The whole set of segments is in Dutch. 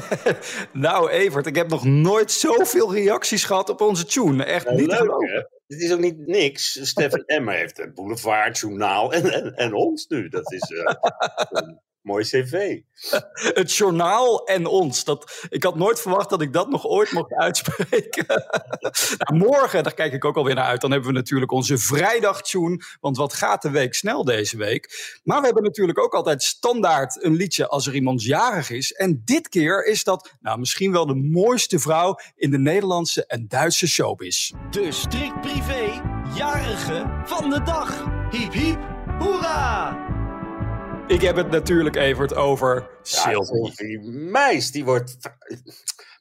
nou, Evert, ik heb nog nooit zoveel reacties gehad op onze tune. Echt Nou, niet leuk, geloven. hè? Dit is ook niet niks. Stefan Emmer heeft het Boulevard, Journaal en, en, en ons nu. Dat is eh, een mooi cv. Het journaal en ons. Dat, ik had nooit verwacht dat ik dat nog ooit mocht uitspreken. nou, morgen, daar kijk ik ook alweer naar uit. Dan hebben we natuurlijk onze vrijdag-tune. Want wat gaat de week snel deze week? Maar we hebben natuurlijk ook altijd standaard een liedje als er iemand jarig is. En dit keer is dat nou, misschien wel de mooiste vrouw in de Nederlandse en Duitse showbiz. De strikt privé jarige van de dag. Hiep hiep, hoera! Ik heb het natuurlijk, Evert, over Sylvie. Meis, die wordt,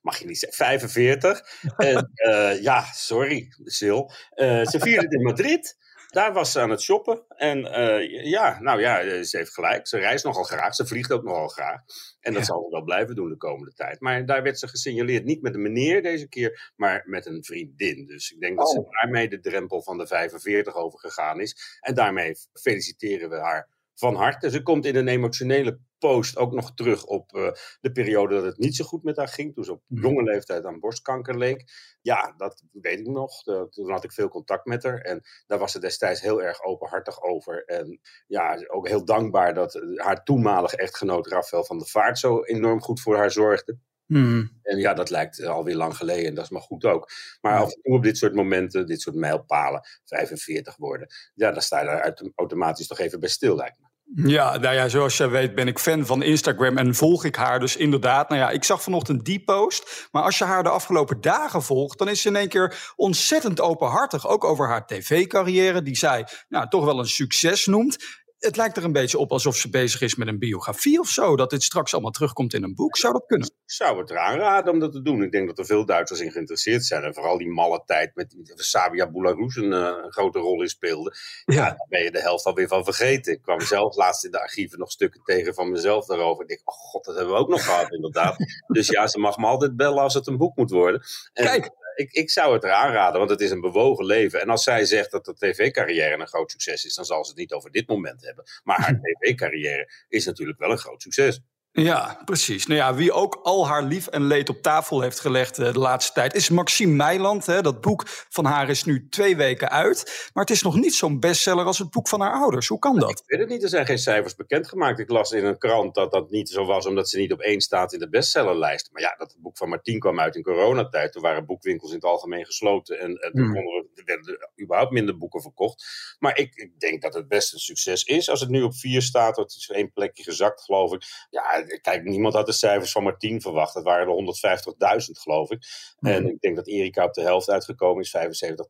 mag je niet zeggen, 45. En eh, ja, sorry, Sil. Eh, ze vierde het in Madrid. Daar was ze aan het shoppen. En eh, ja, nou ja, ze heeft gelijk. Ze reist nogal graag. Ze vliegt ook nogal graag. En dat Ja. zal ze wel blijven doen de komende tijd. Maar daar werd ze gesignaleerd. Niet met een meneer deze keer, maar met een vriendin. Dus ik denk dat ze Oh. daarmee de drempel van de 45 overgegaan is. En daarmee feliciteren we haar van harte. Ze komt in een emotionele post ook nog terug op eh, de periode dat het niet zo goed met haar ging. Toen ze op Mhm. jonge leeftijd aan borstkanker leek. Ja, dat weet ik nog. Toen had ik veel contact met haar. En daar was ze destijds heel erg openhartig over. En ja, ook heel dankbaar dat haar toenmalige echtgenoot Rafael van der Vaart zo enorm goed voor haar zorgde. Hmm. En ja, dat lijkt eh, alweer lang geleden en dat is maar goed ook. Maar af en toe op dit soort momenten, dit soort mijlpalen, 45 worden, ja, dan sta je daar autom- automatisch toch even bij stil, lijkt me. Ja, nou ja, zoals jij weet ben ik fan van Instagram en volg ik haar dus inderdaad. Nou ja, ik zag vanochtend die post. Maar als je haar de afgelopen dagen volgt, dan is ze in één keer ontzettend openhartig. Ook over haar tv-carrière, die zij nou, toch wel een succes noemt. Het lijkt er een beetje op alsof ze bezig is met een biografie of zo. Dat dit straks allemaal terugkomt in een boek. Zou dat kunnen? Ik zou het eraan raden om dat te doen. Ik denk dat er veel Duitsers in geïnteresseerd zijn. En vooral die malle tijd met met Sabia Boularus een, eh, een grote rol in speelde. Ja, daar ben je de helft alweer van vergeten. Ik kwam zelf laatst in de archieven nog stukken tegen van mezelf daarover. Ik denk, oh god, dat hebben we ook nog gehad inderdaad. Dus ja, ze mag me altijd bellen als het een boek moet worden. En, Kijk. Ik, ik zou het eraan raden, want het is een bewogen leven. En als zij zegt dat de tv-carrière een groot succes is, dan zal ze het niet over dit moment hebben. Maar haar tv-carrière is natuurlijk wel een groot succes. Ja, precies. Nou ja, wie ook al haar lief en leed op tafel heeft gelegd eh, de laatste tijd is Maxime Meiland. Hè. Dat boek van haar is nu twee weken uit. Maar het is nog niet zo'n bestseller als het boek van haar ouders. Hoe kan dat? Ik weet het niet, er zijn geen cijfers bekendgemaakt. Ik las in een krant dat dat niet zo was, omdat ze niet op één staat in de bestsellerlijst. Maar ja, dat het boek van Martien kwam uit in coronatijd. Toen waren boekwinkels in het algemeen gesloten en, Hmm. we- er werden er überhaupt minder boeken verkocht. Maar ik, ik denk dat het best een succes is. Als het nu op vier staat, dat is één plekje gezakt, geloof ik. Ja, kijk, niemand had de cijfers van Martien verwacht. Dat waren er 150.000, geloof ik. En ik denk dat Erika op de helft uitgekomen is, 75,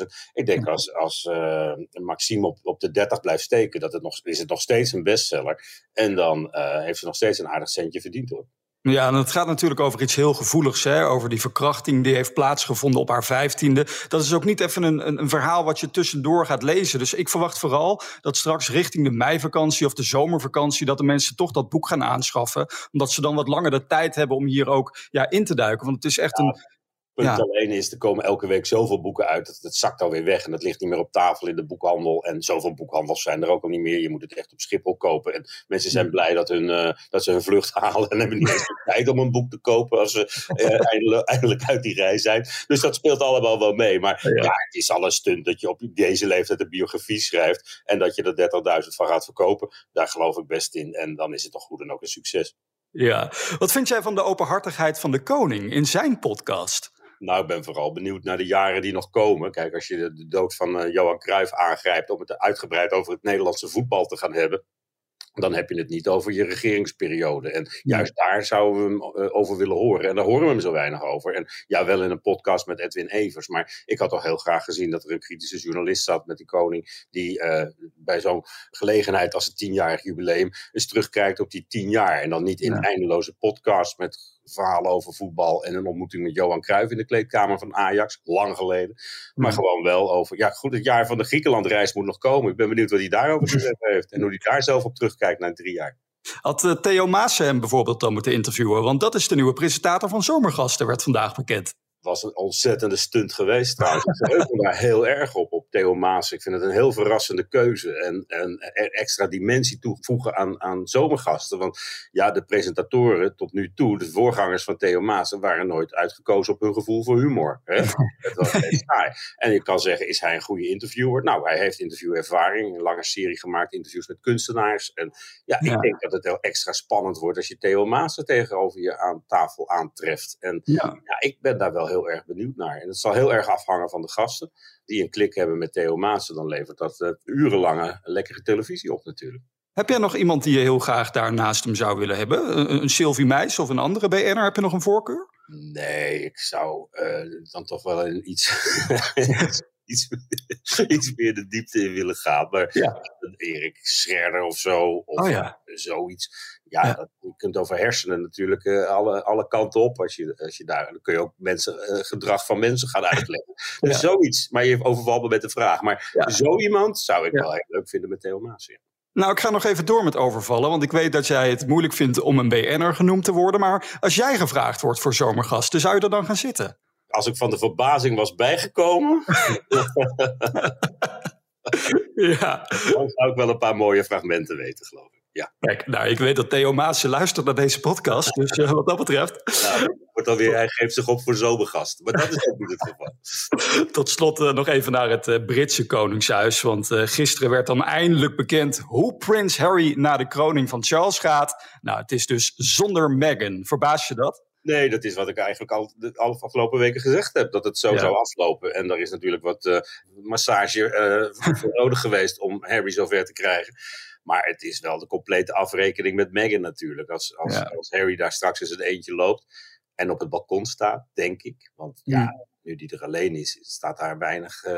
80.000. Ik denk als, als eh, Maxime op, op de 30 blijft steken, dat het nog, is het nog steeds een bestseller. En dan eh, heeft ze nog steeds een aardig centje verdiend hoor. Ja, en het gaat natuurlijk over iets heel gevoeligs, hè? over die verkrachting die heeft plaatsgevonden op haar vijftiende. Dat is ook niet even een, een, een verhaal wat je tussendoor gaat lezen. Dus ik verwacht vooral dat straks richting de meivakantie of de zomervakantie... dat de mensen toch dat boek gaan aanschaffen. Omdat ze dan wat langer de tijd hebben om hier ook ja, in te duiken. Want het is echt een... Punt Ja. alleen is, er komen elke week zoveel boeken uit. Dat het zakt alweer weg en dat ligt niet meer op tafel in de boekhandel. En zoveel boekhandels zijn er ook al niet meer. Je moet het echt op Schiphol kopen. En mensen zijn blij dat, hun, eh, dat ze hun vlucht halen. En hebben niet eens de tijd om een boek te kopen als ze eh, eindelijk, eindelijk uit die rij zijn. Dus dat speelt allemaal wel mee. Maar ja. het is al een stunt dat je op deze leeftijd een biografie schrijft. En dat je er 30.000 van gaat verkopen. Daar geloof ik best in. En dan is het toch goed en ook een succes. Ja. Wat vind jij van de openhartigheid van de koning in zijn podcast? Nou, ik ben vooral benieuwd naar de jaren die nog komen. Kijk, als je de, de dood van uh, Johan Cruijff aangrijpt om het uitgebreid over het Nederlandse voetbal te gaan hebben, dan heb je het niet over je regeringsperiode. En juist daar zouden we hem uh, over willen horen. En daar horen we hem zo weinig over. En ja, wel in een podcast met Edwin Evers. Maar ik had toch heel graag gezien dat er een kritische journalist zat met die koning. Die uh, bij zo'n gelegenheid als het tienjarig jubileum eens terugkijkt op die tien jaar. En dan niet in ja. eindeloze podcasts met verhalen over voetbal en een ontmoeting met Johan Cruijff in de kleedkamer van Ajax, lang geleden. Maar Mhm. gewoon wel over, ja goed, het jaar van de Griekenlandreis moet nog komen. Ik ben benieuwd wat hij daarover te zeggen heeft en hoe hij daar zelf op terugkijkt na drie jaar. Had eh, Theo Maassen hem bijvoorbeeld dan moeten interviewen? Want dat is de nieuwe presentator van Zomergasten, werd vandaag bekend. was een ontzettende stunt geweest trouwens. Ik verheug me daar heel erg op Theo Maas. Ik vind het een heel verrassende keuze. En, en extra dimensie toevoegen aan, aan zomergasten. Want ja, de presentatoren tot nu toe, de voorgangers van Theo Maas... waren nooit uitgekozen op hun gevoel voor humor. Hè? Het was saai. En je kan zeggen, is hij een goede interviewer? Nou, hij heeft interviewervaring. Een lange serie gemaakt, interviews met kunstenaars. En ja, Ja. ik denk dat het heel extra spannend wordt... als je Theo Maas er tegenover je aan tafel aantreft. En Ja. ja, ik ben daar wel heel erg benieuwd naar. En het zal heel erg afhangen van de gasten die een klik hebben met Theo Maassen. Dan levert dat urenlange lekkere televisie op natuurlijk. Heb jij nog iemand die je heel graag daar naast hem zou willen hebben? Een, een Sylvie Meis of een andere BN'er? Heb je nog een voorkeur? Nee, ik zou eh, dan toch wel iets, iets, iets meer de diepte in willen gaan. Maar Ja. een Erik Scherder of zo, of Oh ja. zoiets. Ja, Ja. Dat, kunt over hersenen natuurlijk eh, alle, alle kanten op. Als je, als je daar, dan kun je ook mensen, eh, gedrag van mensen gaan uitleggen. Dus zoiets. Maar je overvalt me met de vraag. Maar Ja. zo iemand zou ik Ja. wel heel leuk vinden met Theo Maas. Nou, ik ga nog even door met overvallen, want ik weet dat jij het moeilijk vindt om een BN'er genoemd te worden. Maar als jij gevraagd wordt voor zomergasten, zou je er dan gaan zitten? Als ik van de verbazing was bijgekomen, Ja. dan zou ik wel een paar mooie fragmenten weten, geloof ik. Ja, Kijk, nou, ik weet dat Theo Maassen luistert naar deze podcast, dus eh, wat dat betreft. nou, wordt alweer, hij geeft zich op voor zomergasten. Maar dat is ook niet het geval. Tot slot eh, nog even naar het eh, Britse Koningshuis. Want gisteren werd dan eindelijk bekend hoe Prins Harry na de kroning van Charles gaat. Nou, het is dus zonder Meghan. Verbaas je dat? Nee, dat is wat ik eigenlijk al de afgelopen weken gezegd heb. Dat het zo Ja. zou aflopen. En er is natuurlijk wat eh, massage eh, voor nodig geweest om Harry zover te krijgen. Maar het is wel de complete afrekening met Meghan natuurlijk. Als, als, Ja. als Harry daar straks eens een eentje loopt en op het balkon staat, denk ik. Want ja. Nu die er alleen is, staat daar weinig eh,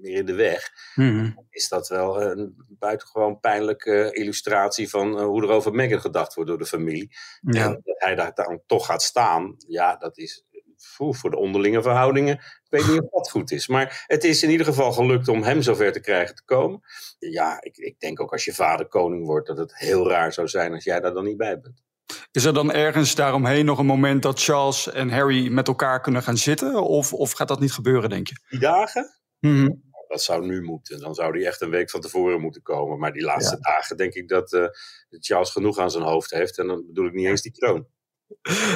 meer in de weg. Mhm. Is dat wel een buitengewoon pijnlijke illustratie van eh, hoe er over Meghan gedacht wordt door de familie. Ja. En dat hij daar dan toch gaat staan, ja, dat is voor de onderlinge verhoudingen. Ik weet niet of dat goed is. Maar het is in ieder geval gelukt om hem zover te krijgen te komen. Ja, ik, ik denk ook als je vader koning wordt, dat het heel raar zou zijn als jij daar dan niet bij bent. Is er dan ergens daaromheen nog een moment dat Charles en Harry met elkaar kunnen gaan zitten? Of, of gaat dat niet gebeuren, denk je? Die dagen, Mhm. dat zou nu moeten. Dan zou die echt een week van tevoren moeten komen. Maar die laatste dagen denk ik dat eh, Charles genoeg aan zijn hoofd heeft. En dan bedoel ik niet eens die kroon.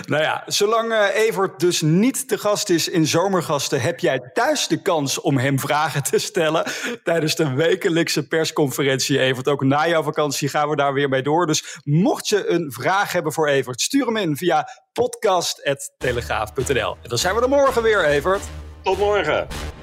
Nou ja, zolang eh, Evert dus niet te gast is in Zomergasten, heb jij thuis de kans om hem vragen te stellen. Tijdens de wekelijkse persconferentie, Evert. Ook na jouw vakantie gaan we daar weer mee door. Dus mocht je een vraag hebben voor Evert, stuur hem in via podcast.telegraaf.nl. En dan zijn we er morgen weer, Evert. Tot morgen!